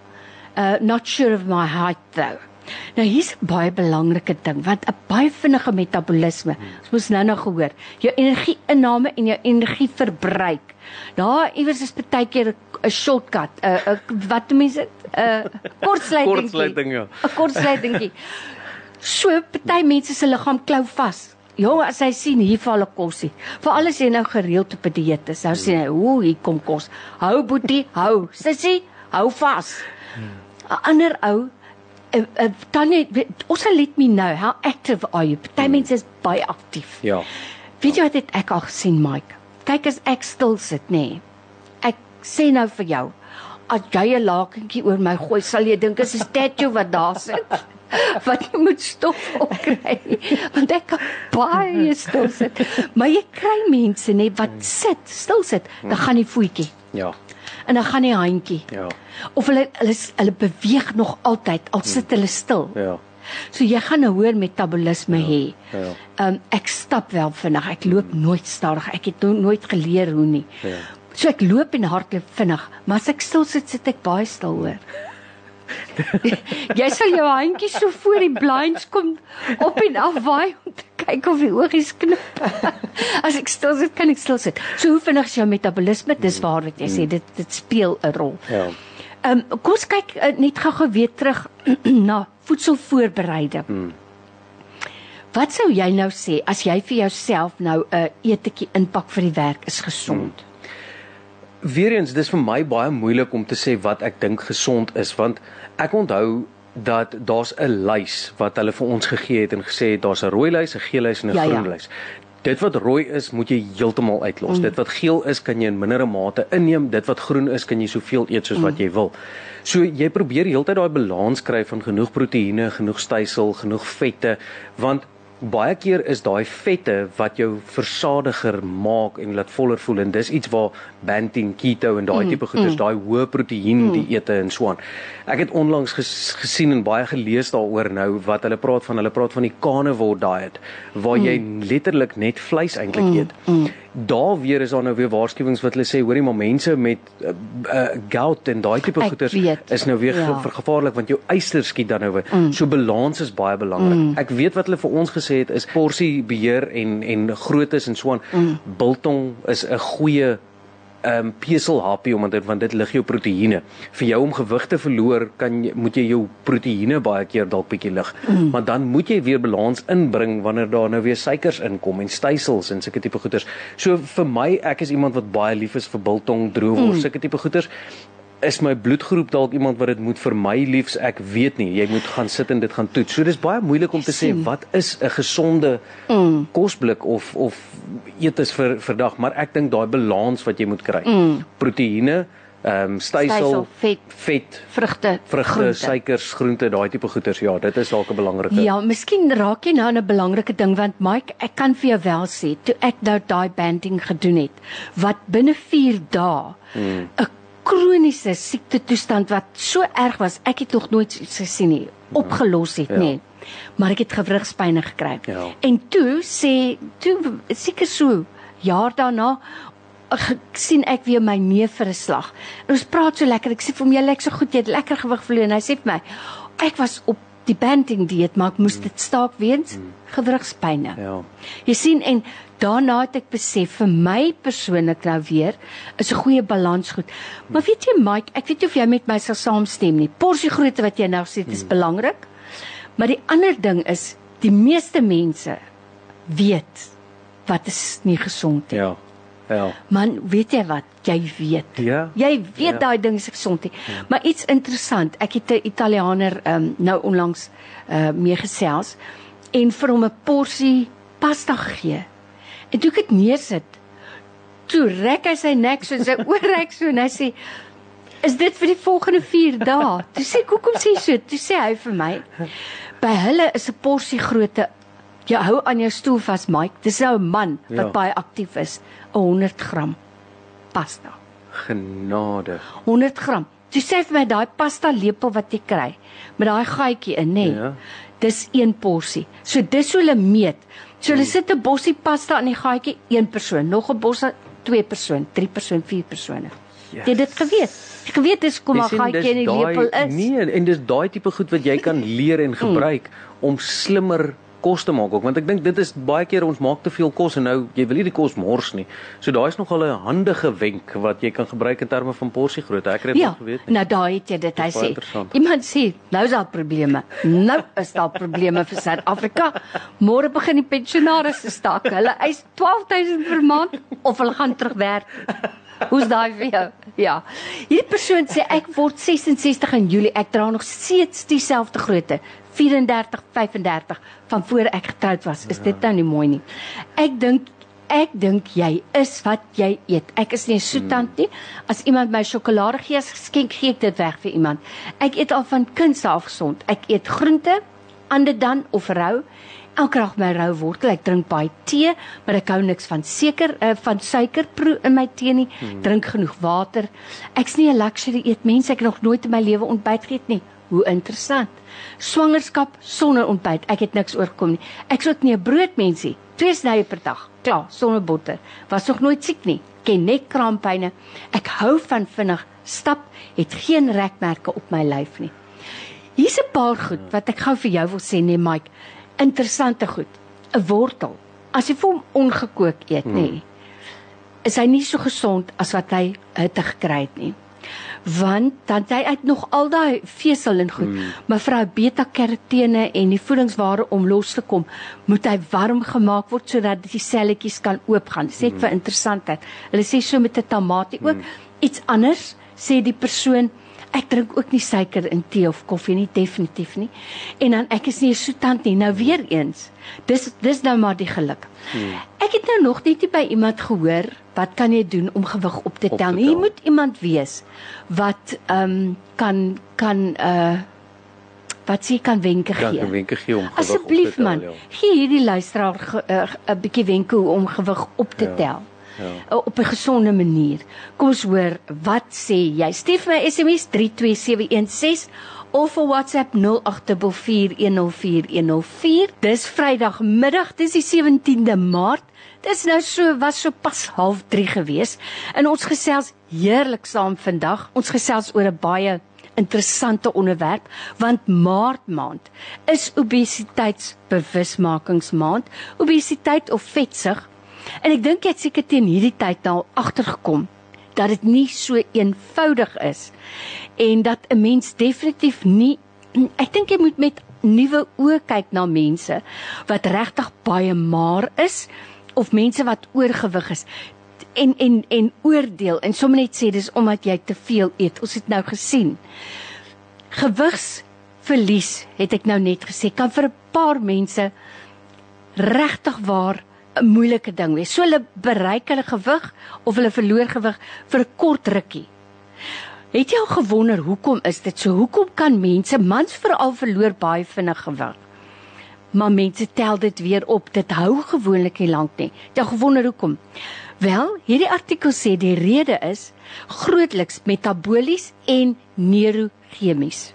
uh, not sure of my height though. Nou hier's 'n baie belangrike ding want 'n baie vinnige metabolisme. Ons moes nou nou gehoor. Jou energieinname en jou energieverbruik. Daar iewers is baie keer 'n shortcut, 'n uh, uh, wat mense? 'n uh, kortsluiting. Kortsluiting, ja. 'n Kortsluitingkie. So party mense se liggaam klou vas. Ja, as hy sien hier val 'n kosie. Veral as jy nou gereeld op 'n dieet is, dan sien hy, "Ooh, hier kom kos. Hou boetie, hou. Sissie, hou vas." 'n Ander ou uh, uh, Tanya, weet- ons sal let me know how active are you? Party mense is baie aktief. Ja. Weet jy wat het ek al gesien, Mike? Kyk as ek stil sit, nê. Nee, ek sê nou vir jou, as jy 'n lakentjie oor my gooi, sal jy dink is 'n statue wat daar sit. wat jy moet stof opkry want ek kan baie stil sit maar jy kry mense nê wat sit stil sit dan gaan die voetjie Ja. En dan gaan die handjie Ja. of hulle hulle hulle beweeg nog altyd al sit hulle stil Ja. so jy gaan 'n hoër metabolisme hê ja. Um ek stap wel vinnig. Ek loop nooit stadig. Ek het no nooit geleer hoe nie. Ja. So ek loop en hardloop vinnig, maar as ek stil sit, sit ek baie stil hoor. jy sal jou handjies so voor die blinds kom op en af waai om te kyk of die oogies knip. as ek stil sit, kan ek stil sit. So hoe vinnig is jou metabolisme? Dis waar wat jy sê, dit dit speel 'n rol. Ja. Ehm um, kom ons kyk uh, net gou-gou weer terug na voedselvoorbereiding. Hmm. Wat sou jy nou sê as jy vir jouself nou 'n uh, etetjie inpak vir die werk is gesond? Hmm. Weereens, dis vir my baie moeilik om te sê wat ek dink gesond is want ek onthou dat daar's 'n lys wat hulle vir ons gegee het en gesê het daar's 'n rooi lys, 'n geel lys en 'n Ja, ja. groen lys. Dit wat rooi is, moet jy heeltemal uitlos. Mm. Dit wat geel is, kan jy in mindere mate inneem. Dit wat groen is, kan jy soveel eet soos mm. wat jy wil. So jy probeer heeltyd daai balans kry van genoeg proteïene, genoeg stysel, genoeg vette, want baie keer is daai vette wat jou versadiger maak en laat voller voel en dis iets waar Banting, keto en daai mm, tipe goeders, mm. daai hoë proteïen mm. dieete en so aan. Ek het onlangs ges, gesien en baie gelees daaroor nou wat hulle praat van, hulle praat van die carnivore diet waar mm. jy letterlik net vleis eintlik mm. eet. Mm. Daar weer is daar nou weer waarskuwings wat hulle sê hoorie maar mense met uh, uh, gout en daai tipe goeders is nou weer Ja. gevaarlik want jou yster skiet dan nou weer. Mm. So balans is baie belangrik. Mm. Ek weet wat hulle vir ons gesê het is porsie beheer en en groottes en so aan. Mm. Biltong is 'n goeie um, peselhappie omdat dit want dit lig jou proteïene. Vir jou om gewig te verloor, kan jy moet jy jou proteïene baie keer dalk bietjie lig. Mm. Maar dan moet jy weer balans inbring wanneer daar nou weer suikers inkom en stysels en sulke tipe goeders. So vir my, ek is iemand wat baie lief is vir biltong, droewors, mm. sulke tipe goeders is my bloedgroep dalk iemand wat dit moet vir my liefs ek weet nie jy moet gaan sit en dit gaan toets so dis baie moeilik om te sê wat is 'n gesonde mm. kosblik of of eetes vir vir dag maar ek dink daai balans wat jy moet kry mm. proteïene ehm um, stysel, vet, vet, vrugte, vrugte, suikers, groente, daai tipe goeders. Ja, dit is dalk 'n belangrike. Ja, miskien raak jy nou aan 'n belangrike ding want Mike, ek kan vir jou wel sê, toe ek nou daai banding gedoen het, wat binne 4 dae 'n Hmm. Kroniese siekte toestand wat so erg was, ek het nog nooit iets gesien nie, opgelos het Ja. nie. Maar ek het gewrigspyne gekry. Ja. En toe sê toe seker so jaar daarna ge- sien ek weer my neef vir 'n slag. En ons praat so lekker. Ek sê vir hom jy lyk so goed, jy het lekker gewig verloor en hy sê vir my, ek was op die banting dieet, maar ek moes dit staak weens gewrigspyne. Ja. Jy sien en daarna het ek besef vir my persoonlik nou weer is 'n goeie balans goed. Maar weet jy Mike, ek weet nie of jy met my sal saamstem nie. Porsie grootte wat jy nou sê, dis belangrik. Maar die ander ding is die meeste mense weet wat is nie gesond nie. Ja. Ja. Man, weet jy wat? Jy weet. Ja. Jy weet Ja. daai ding is gesond nie. Maar iets interessant, ek het 'n Italianer um, nou onlangs uh meegesels en vir hom 'n porsie pasta gegee. En toe ek dit neersit, toe rek hy sy nek so en sy oor rek so en hy sê is dit vir die volgende 4 dae. Toe sê ek hoekom sê jy so? Toe sê hy vir my by hulle is 'n porsie grootte jy hou aan jou stoel vas Mike. Dis nou 'n man wat Ja. baie aktief is, 'n 100 gram pasta. Genade. 100 gram. Jy sê vir my daai pasta lepel wat jy kry met daai gaatjie in, nê? Ja. Dis een porsie. So dis hoe hulle meet. So hulle sit 'n bossie pasta in die gaatjie, een persoon, nog 'n bos twee persoon, drie persoon, vier persone. Yes. Jy het dit geweet. Jy geweet dis kom sien, gaatjie in die lepel is. Nee, en dis daai tipe goed wat jy kan leer en gebruik om slimmer kos te maak ook want ek dink dit is baie keer ons maak te veel kos en nou jy wil nie die kos mors nie. So daai is nogal 'n handige wenk wat jy kan gebruik in terme van porsie grootte. Ek het dit Ja, nog geweet. nie. nou daai het jy dit hy sê. Iemand sê, nou is daar probleme. Nou is daar probleme vir Suid-Afrika. Môre begin die pensionaars staak. Hulle eis 12000 per maand of hulle gaan terugwerk. Hoe's daai vir jou? Ja. Hierdie persoon sê ek word 66 in Julie. Ek dra nog steeds dieselfde grootte. 34, 35 van voor ek getroud was. Is dit nou nie mooi nie? Ek dink Ek dink jy is wat jy eet. Ek is nie 'n soetant nie. As iemand my sjokolade gee as geskenk, gee ek dit weg vir iemand. Ek eet al van kinds af gesond. Ek eet groente, ander dan of rou. Elke dag my rou wortel. Ek drink baie tee, maar ek hou niks van seker uh, van suikerproe in my tee nie. Drink genoeg water. Ek's nie 'n luxury eet mens. Ek het nog nooit in my lewe ontbyt geëet nie. Hoe interessant. Swangerskap sonder ontbyt. Ek het niks oorkom nie. Ek's ook nie 'n broodmensie. Twee snye per dag. Klaar, sonder botter. Was nog nooit siek nie. Ken net kraampyne. Ek hou van vinnig stap, het geen rekmerke op my lyf nie. Hier's 'n paar goed wat ek gou vir jou wil sê nee Mike. Interessante goed. 'n Wortel. As jy vir hom ongekook eet, nê, nee, is hy nie so gesond as wat hy hitte gekry het nie. Want dan het hy uit nog al daai vesel en goed. Mm. Mevrou beta-karotene en die voedingsware om los te kom, moet hy warm gemaak word sodat die selletjies kan oopgaan. Sê ek vir interessantheid. Hulle sê so met 'n tamatie ook. Iets anders sê die persoon Ek drink ook nie suiker in tee of koffie nie, definitief nie. En dan ek is nie 'n soetant nie. Nou weer eens. Dis dis nou maar die geluk. Hmm. Ek het nou nog net nie by iemand gehoor wat kan jy doen om gewig op te Op tel te nie. Jy tel. moet iemand wees wat ehm um, kan kan uh wat sê kan wenke gee. ek wenke gee om gewig op te Asseblief tel, man, ja. gee hierdie luisteraar uh, 'n bietjie wenke hoe om gewig op te Ja. tel. Ja. Op 'n gesonde manier. Kom ons hoor, wat sê jy? Stuur my SMS 32716 of 'n WhatsApp 0844104104. Dis Vrydagmiddag, dis die 17de Maart. Dis nou so was so pas 0.30 gewees. En ons gesels heerlik saam vandag. Ons gesels oor 'n baie interessante onderwerp want Maart maand is obesiteitsbewusmakingsmaand. Obesiteit of vetsug. En ek dink jy het seker teen hierdie tyd nou agtergekom dat dit nie so eenvoudig is en dat 'n mens definitief nie ek dink jy moet met nuwe oë kyk na mense wat regtig baie maar is of mense wat oorgewig is en en en oordeel en sommer net sê dis omdat jy te veel eet. Ons het nou gesien. Gewigsverlies het ek nou net gesê kan vir 'n paar mense regtig waar 'n moeilike ding wees. So hulle bereik hulle gewig of hulle verloor gewig vir 'n kort rukkie. Het jy al gewonder hoekom is dit so? Hoekom kan mense mans veral verloor baie vinnig gewig? Maar mense tel dit weer op. Dit hou gewoonlik nie lank nie. Jy gewonder hoekom? Wel, hierdie artikel sê die rede is grootliks metabolies en neurochemies.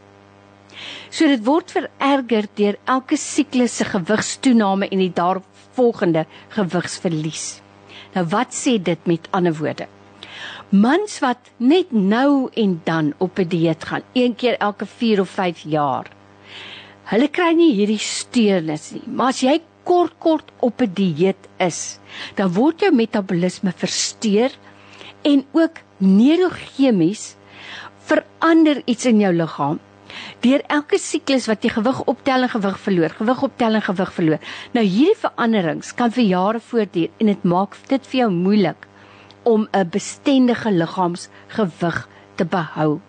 So dit word vererger deur elke siklus se gewigstoename en die daarvolgende gewigsverlies. Nou wat sê dit met ander woorde? Mans wat net nou en dan op 'n dieet gaan, een keer elke 4 of 5 jaar. Hulle kry nie hierdie steurnis nie, maar as jy kort kort op 'n dieet is, dan word jou metabolisme versteur en ook neurochemies verander iets in jou liggaam. Deur elke siklus wat jy gewig optel en gewig verloor, gewig optel en gewig verloor. Nou hierdie veranderings kan vir jare voortduur en dit maak dit vir jou moeilik om 'n bestendige liggaamsgewig te behou.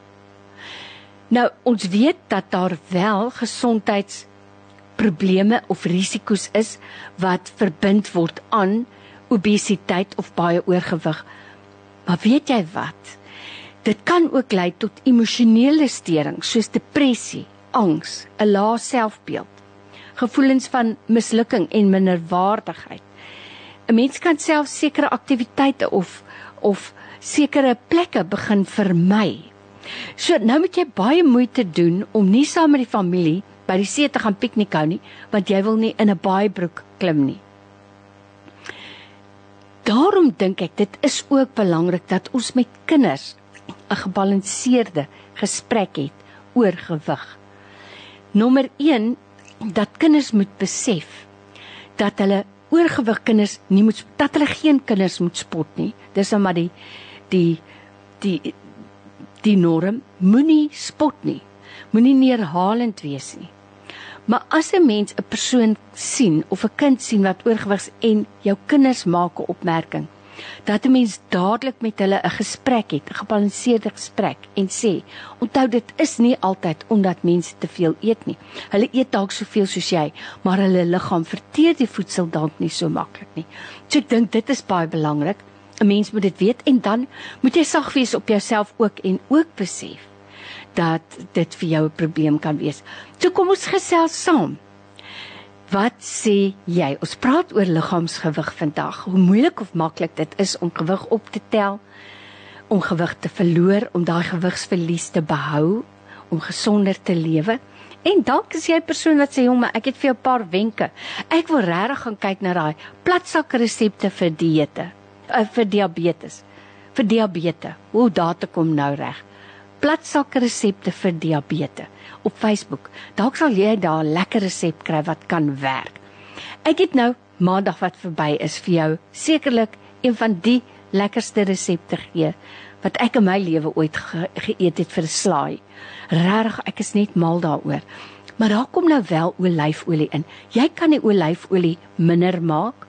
Nou, ons weet dat daar wel gesondheidsprobleme of risiko's is wat verbind word aan obesiteit of baie oorgewig. Maar weet jy wat? Dit kan ook lei tot emosionele störings soos depressie, angs, 'n lae selfbeeld, gevoelens van mislukking en minderwaardigheid. 'n Mens kan self sekere aktiwiteite of of sekere plekke begin vermy. So nou moet jy baie moeite doen om nie saam met die familie by die see te gaan piknik hou nie, want jy wil nie in 'n baaibroek klim nie. Daarom dink ek dit is ook belangrik dat ons met kinders 'n gebalanseerde gesprek het oor gewig. Nommer 1 dat kinders moet besef dat hulle oorgewig kinders nie moet dat hulle geen kinders moet spot nie. Dis nou maar die die die die norm. Moenie spot nie. Moenie neerhalend wees nie. Maar as 'n mens 'n persoon sien of 'n kind sien wat oorgewig is en jou kinders maak 'n opmerking, dat 'n mens dadelik met hulle 'n gesprek het, 'n gebalanseerde gesprek en sê, onthou dit is nie altyd omdat mense te veel eet nie. Hulle eet dalk soveel soos jy, maar hulle liggaam verteer die voedsel dalk nie so maklik nie. So ek dink dit is baie belangrik. 'n Mens moet dit weet en dan moet jy sag wees op jouself ook en ook besef dat dit vir jou 'n probleem kan wees. So kom ons gesels saam. Wat sê jy? Ons praat oor liggaamsgewig vandag. Hoe moeilik of maklik dit is om gewig op te tel, om gewig te verloor, om daai gewigsverlies te behou, om gesonder te lewe. En dalk is jy 'n persoon wat sê, "Jong, maar ek het vir jou 'n paar wenke. Ek wil regtig gaan kyk na daai platsak resepte vir dieete, uh, vir diabetes, vir diabetes. Hoe daar te kom nou reg? Platsak resepte vir diabetes." op Facebook. Dalk sal jy daar 'n lekker resep kry wat kan werk. Ek het nou maandag wat verby is vir jou sekerlik een van die lekkerste resepte gee wat ek in my lewe ooit ge geëet het vir 'n slaai. Regtig, ek is net mal daaroor. Maar daar kom nou wel olyfolie in. Jy kan die olyfolie minder maak.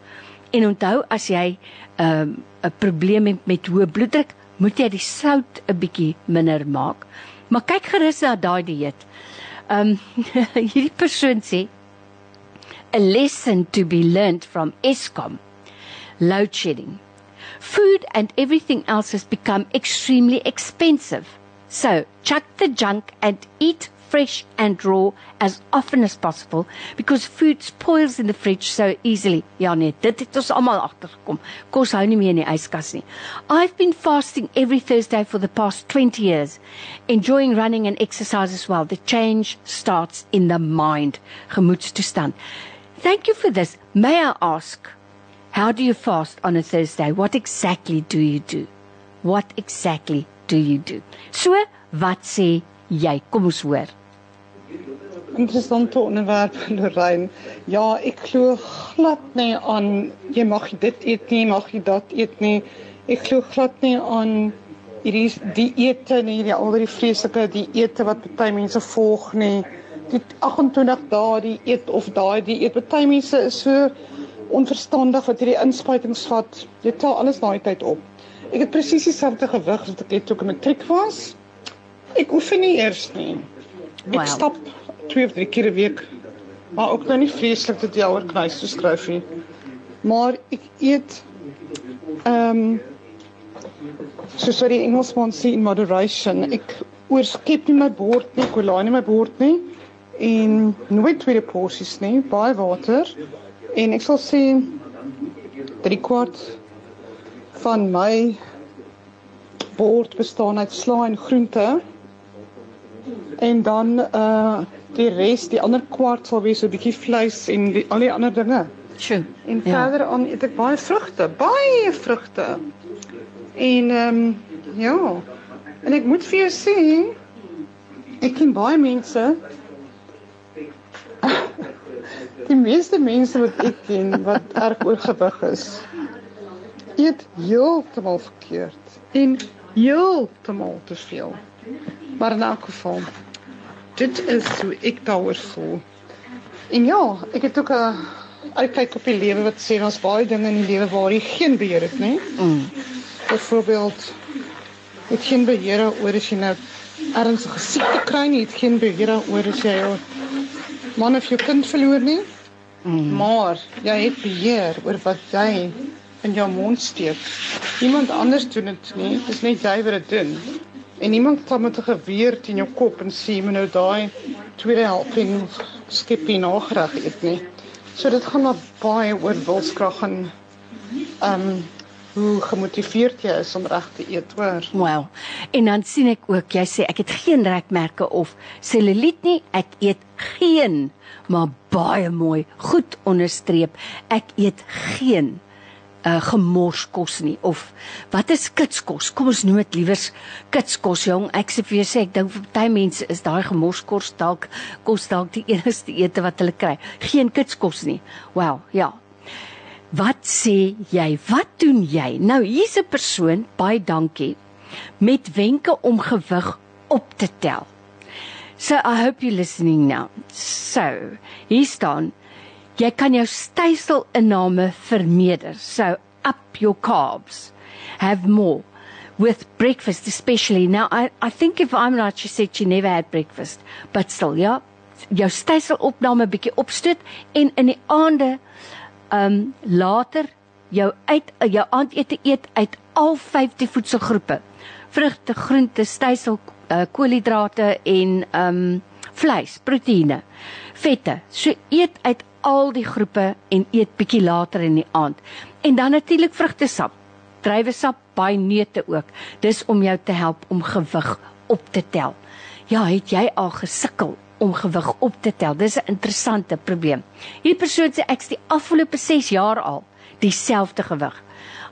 En onthou as jy 'n um, 'n probleem het met hoë bloeddruk, moet jy die sout 'n bietjie minder maak. Maar kyk gerus na daai dieet. Um hierdie persoon sê a lesson to be learnt from Eskom load shedding. Food and everything else has become extremely expensive. So, chuck the junk and eat fresh and raw as often as possible because food spoils in the fridge so easily. Ja nee, dit het ons almal agtergekom. Kos hou nie meer in die yskas nie. I've been fasting every Thursday for the past 20 years, enjoying running and exercise as well. The change starts in the mind. Gemoedstoestand. Thank you for this. May I ask, how do you fast on a Thursday? What exactly do you do? What exactly do you do? So, wat sê jy? Kom ons hoor interessante onderwerp Lorraine. Ja, ek glo glad nie aan jy mag dit eet nie, mag jy dat eet nie. Ek glo glad nie aan hierdie dieete nie, hierdie al die vreeslike dieete wat baie mense volg nie. Die 28 dae die eet of daai dieet. Baie mense is so onverstandig wat hierdie inspuitings vat. Dit tel alles daai tyd op. Ek het presies dieselfde gewig wat ek het toe ek in matriek was. Ek oefen nie eers nie. Ek wow. stap twee of drie keer 'n week. Maar ook nou nie vreeslik dat jy oor knuis te skryf nie. Maar ek eet ehm um, wat die Engelsman sê in moderation. Ek oorskep nie my bord nie, ek laai nie my bord nie en nooit tweede porsies nie, baie water. En ek sal sê 3 kwart van my bord bestaan uit sla en groente. En dan uh die res, die ander kwart sal wees 'n bietjie vleis en die, al die ander dinge. Sjoe. En ja. verder aan eet ek baie vrugte, baie vrugte. En ehm um, ja. En ek moet vir jou sê, ek ken baie mense. Die meeste mense wat ek ken wat erg oorgewig is, eet heeltemal verkeerd en heeltemal te veel. Maar in elk geval, dit is hoe ek daaroor voel. En ja, ek het ook 'n uitkyk op die lewe wat sê ons baie dinge in die lewe waar jy geen beheer het nie. Mm. Byvoorbeeld het geen beheer oor as jy nou ernstige siekte kry nie, het geen beheer oor as jy jou man of jou kind verloor nie. Mm. Maar jy het beheer oor wat jy in jou mond steek. Niemand anders doen dit nie, dis net jy wat dit doen. En niemand kan met 'n geweer teen jou kop en sê jy nou daai tweede helping skepie nagereg eet nie. So dit gaan maar baie oor wilskrag en ehm um, hoe gemotiveerd jy is om reg te eet, hoor. Wel. En dan sien ek ook jy sê ek het geen rekmerke of selluliet nie, ek eet geen maar baie mooi, goed onderstreep. Ek eet geen uh, gemorskos nie of wat is kitskos? Kom ons noem dit liewers kitskos jong. Ek sê vir jou sê ek dink vir baie mense is daai gemorskos dalk kos dalk die enigste ete wat hulle kry. Geen kitskos nie. Wel, ja. Wat sê jy? Wat doen jy? Nou hier's 'n persoon, baie dankie, met wenke om gewig op te tel. So I hope you listening now. So, hier staan jy kan jou styselinname vermeerder. So up your carbs. Have more with breakfast especially. Now I I think if I'm right she said she never had breakfast, but still, ja, jou styselopname bietjie opstoot en in die aande um later jou uit jou aandete eet uit al 50 voedselgroepe. Vrugte, groente, stysel, uh, koolhidrate en um vleis, proteïene, vette. So eet uit al die groepe en eet bietjie later in die aand. En dan natuurlik vrugtesap, druiwesap, baie neute ook. Dis om jou te help om gewig op te tel. Ja, het jy al gesukkel om gewig op te tel? Dis 'n interessante probleem. Hierdie persoon sê ek's die afgelope 6 jaar al dieselfde gewig.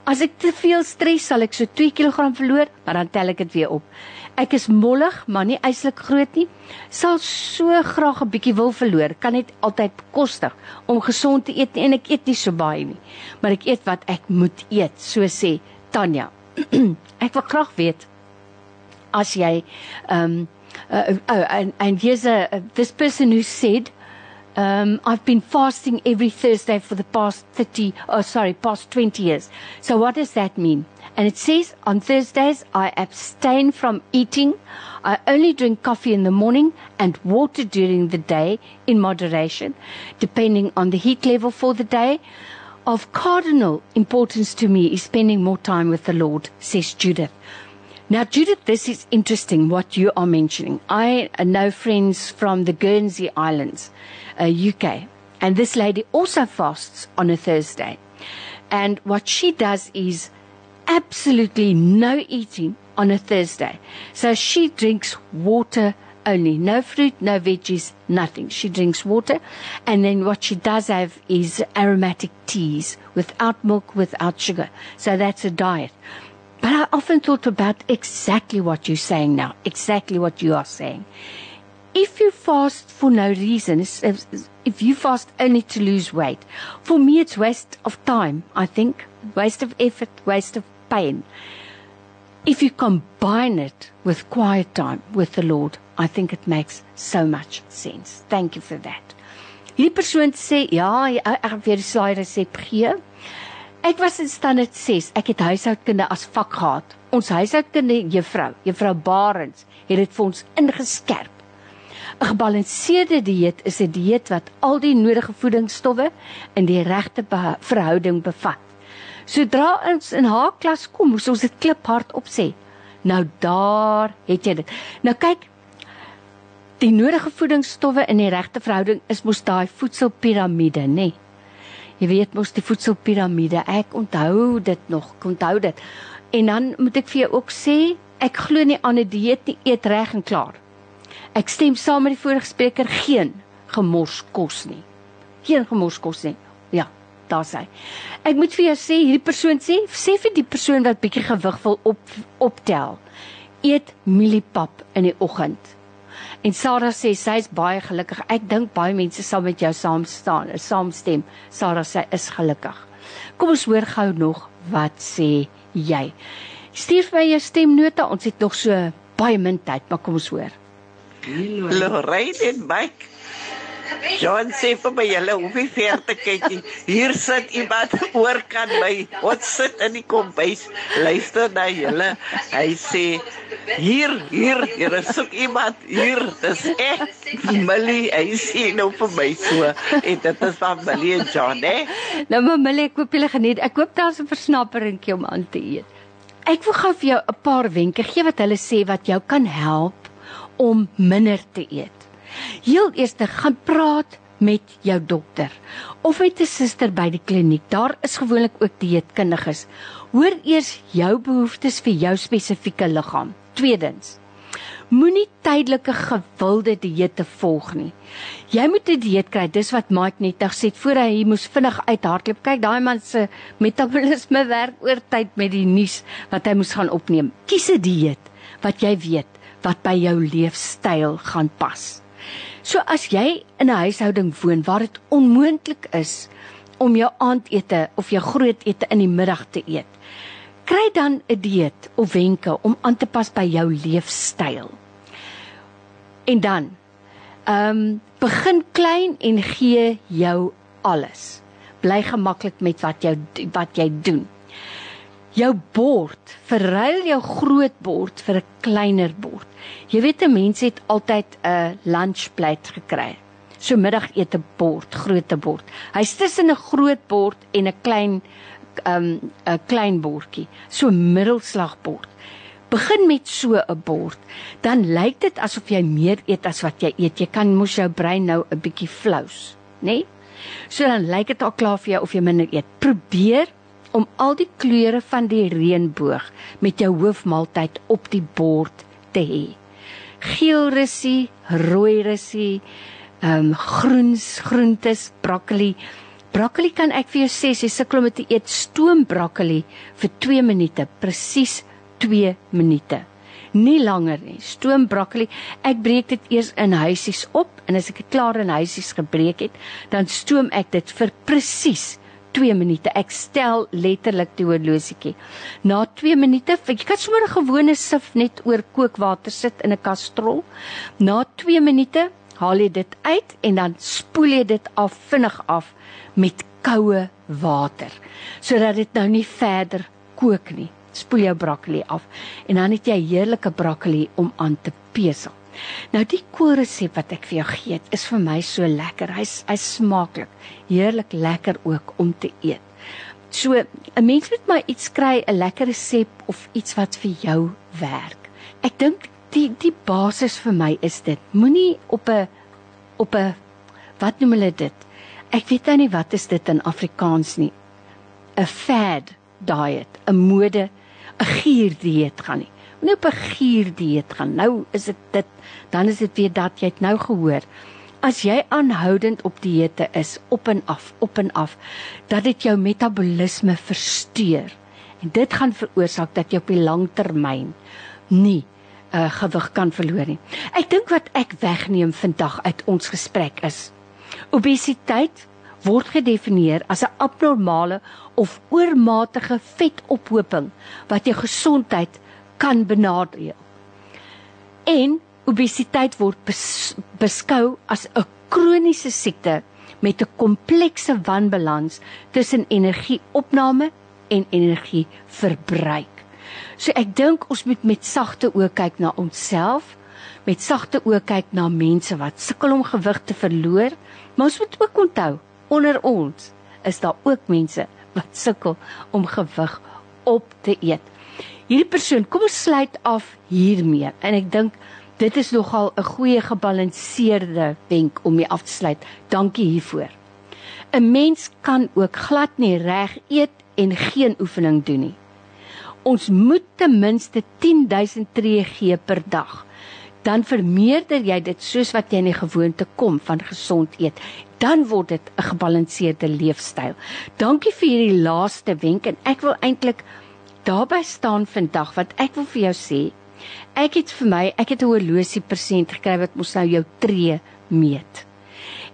As ek te veel stres sal ek so 2 kg verloor, maar dan tel ek dit weer op. Ek is mollig, maar nie eislik groot nie. Sal so graag 'n bietjie wil verloor. Kan net altyd bekostig om gesond te eet en ek eet nie so baie nie. Maar ek eet wat ek moet eet, so sê Tanya. ek wil graag weet as jy um, uh, oh and and here's a uh, this person who said Um, I've been fasting every Thursday for the past 30, oh, sorry, past 20 years. So what does that mean? And it says on Thursdays, I abstain from eating. I only drink coffee in the morning and water during the day in moderation, depending on the heat level for the day. Of cardinal importance to me is spending more time with the Lord, says Judith. Now, Judith, this is interesting what you are mentioning. I know friends from the Guernsey Islands uh, UK. And this lady also fasts on a Thursday. And what she does is absolutely no eating on a Thursday. So she drinks water only, no fruit, no veggies, nothing. She drinks water. And then what she does have is aromatic teas without milk, without sugar. So that's a diet. But I often thought about exactly what you're saying now, exactly what you are saying if you fast for no reason, if, you fast only to lose weight, for me it's waste of time, I think, waste of effort, waste of pain. If you combine it with quiet time with the Lord, I think it makes so much sense. Thank you for that. Hierdie persoon sê ja, ek weer die slide resep gee. Ek was in standaard 6. Ek het huishoudkunde as vak gehad. Ons huishoudkunde juffrou, juffrou Barends, het dit vir ons ingeskerp 'n Gebalanseerde dieet is 'n dieet wat al die nodige voedingsstowwe in die regte verhouding bevat. Sodra ons in haar klas kom, moes ons dit kliphard opsê. Nou daar het jy dit. Nou kyk, die nodige voedingsstowwe in die regte verhouding is mos daai voedselpiramide, nê? Nee. Jy weet mos die voedselpiramide. Ek onthou dit nog, ek onthou dit. En dan moet ek vir jou ook sê, ek glo nie aan 'n dieet nie, eet reg en klaar. Ek stem saam met die vorige spreker, geen gemors kos nie. Geen gemors kos nie. Ja, daar sê. Ek moet vir jou sê, hierdie persoon sê, sê vir die persoon wat bietjie gewig wil op optel, eet mieliepap in die oggend. En Sarah sê sy is baie gelukkig. Ek dink baie mense sal met jou saam staan, saamstem. Sarah sê is gelukkig. Kom ons hoor gou nog wat sê jy. Stuur vir my jou stemnota. Ons het nog so baie min tyd, maar kom ons hoor. Lorraine en Mike. John sê vir my julle hoef nie ver te kyk nie. Hier sit iemand oor kan my. Ons sit in die kombuis. Luister na julle. Hy sê hier hier hier is ook iemand hier. Dis ek. Millie, hy sê nou vir my so. En dit is van Millie en John, hè? Nou maar Millie, ek hoop julle geniet. Ek hoop daar's 'n versnapperingkie om aan te eet. Ek wil gou vir jou 'n paar wenke gee wat hulle sê wat jou kan help om minder te eet. Heel eers gaan praat met jou dokter of met 'n suster by die kliniek. Daar is gewoonlik ook dieetkundiges. Hoor eers jou behoeftes vir jou spesifieke liggaam. Tweedens, moenie tydelike gewilde dieete volg nie. Jy moet 'n dieet kry. Dis wat Mike net nou sê voor hy moes vinnig uithardloop. Kyk, daai man se metabolisme werk oor tyd met die nuus wat hy moes gaan opneem. Kies 'n dieet wat jy weet wat by jou leefstyl gaan pas. So as jy in 'n huishouding woon waar dit onmoontlik is om jou aandete of jou grootete in die middag te eet, kry dan 'n dieet of wenke om aan te pas by jou leefstyl. En dan ehm um, begin klein en gee jou alles. Bly gemaklik met wat jy wat jy doen jou bord, verruil jou groot bord vir 'n kleiner bord. Jy weet 'n mens het altyd 'n lunchplate gekry. So middagete bord, groote bord. Hy's tussen 'n groot bord en 'n klein um, 'n klein bordjie, so middelslagbord. Begin met so 'n bord, dan lyk dit asof jy meer eet as wat jy eet. Jy kan mos jou brein nou 'n bietjie flous, né? Nee? So dan lyk dit al klaar vir jou of jy minder eet. Probeer om al die kleure van die reënboog met jou hoofmaaltyd op die bord te hê. Geel russie, rooi russie, ehm um, groens, groentes, broccoli. Broccoli kan ek vir jou sê, jy sukkel om te eet stoom broccoli vir 2 minute, presies 2 minute. Nie langer nie. Stoom broccoli, ek breek dit eers in huisies op en as ek dit klaar in huisies gebreek het, dan stoom ek dit vir presies 2 minute. Ek stel letterlik die horlosietjie. Na 2 minute, jy kan sommer 'n gewone sif net oor kookwater sit in 'n kastrol. Na 2 minute haal jy dit uit en dan spoel jy dit af vinnig af met koue water sodat dit nou nie verder kook nie. Spoel jou broccoli af en dan het jy heerlike broccoli om aan te pesel. Nou die koolresep wat ek vir jou gee, is vir my so lekker. Hy's hy's smaaklik. Heerlik lekker ook om te eet. So 'n mens moet maar iets kry, 'n lekker resep of iets wat vir jou werk. Ek dink die die basis vir my is dit. Moenie op 'n op 'n wat noem hulle dit? Ek weet nou nie wat is dit in Afrikaans nie. 'n fad diet, 'n mode, 'n gier dieet gaan nie nie op 'n gier dieet gaan. Nou is dit dit dan is dit weer dat jy het nou gehoor. As jy aanhoudend op dieete is, op en af, op en af, dat dit jou metabolisme versteur. En dit gaan veroorsaak dat jy op die lang termyn nie uh, gewig kan verloor nie. Ek dink wat ek wegneem vandag uit ons gesprek is obesiteit word gedefinieer as 'n abnormale of oormatige vetophoping wat jou gesondheid kan benadeel. En obesiteit word bes, beskou as 'n kroniese siekte met 'n komplekse wanbalans tussen energieopname en energieverbruik. So ek dink ons moet met sagte oë kyk na onsself, met sagte oë kyk na mense wat sukkel om gewig te verloor, maar ons moet ook onthou onder ons is daar ook mense wat sukkel om gewig op te eet. Hierdie persoon, kom ons sluit af hiermee en ek dink dit is nogal 'n goeie gebalanseerde wenk om mee af te sluit. Dankie hiervoor. 'n Mens kan ook glad nie reg eet en geen oefening doen nie. Ons moet ten minste 10000 tree gee per dag dan vermeerder jy dit soos wat jy in die gewoonte kom van gesond eet. Dan word dit 'n gebalanseerde leefstyl. Dankie vir hierdie laaste wenk en ek wil eintlik daarby staan vandag wat ek wil vir jou sê. Ek het vir my, ek het 'n horlosie persent gekry wat mos nou jou tree meet.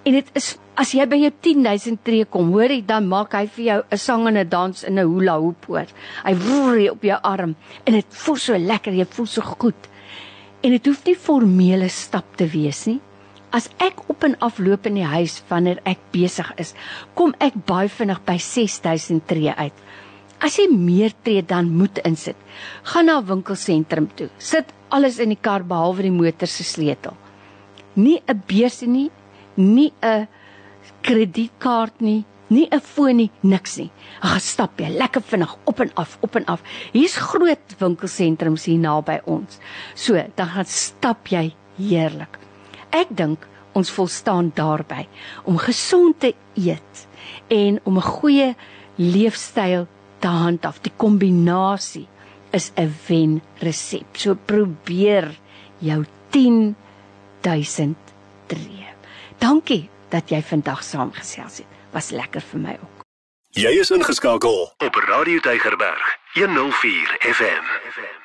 En dit is as jy by jou 10000 tree kom, hoor jy dan maak hy vir jou 'n sang en 'n dans in 'n hula hoop hoor. Hy woer op jou arm en dit voel so lekker, jy voel so goed. En dit hoef nie formele stap te wees nie. As ek op en af loop in die huis wanneer ek besig is, kom ek baie vinnig by 6000 tree uit. As jy meer tree dan moet insit. Gaan na 'n winkelsentrum toe. Sit alles in die kar behalwe die motor se sleutel. Nie 'n beurs nie, nie 'n kredietkaart nie, nie 'n foon nie, niks nie. Ag, stap jy lekker vinnig op en af, op en af. Hier's groot winkelsentrums hier naby ons. So, dan gaan stap jy heerlik. Ek dink ons volstaan daarby om gesond te eet en om 'n goeie leefstyl te handhaaf. Die kombinasie is 'n wen resep. So probeer jou 10000 tree. Dankie dat jy vandag saamgesels het was lekker vir my ook. Jy is ingeskakel op Radio Deigerberg 104 FM. FM.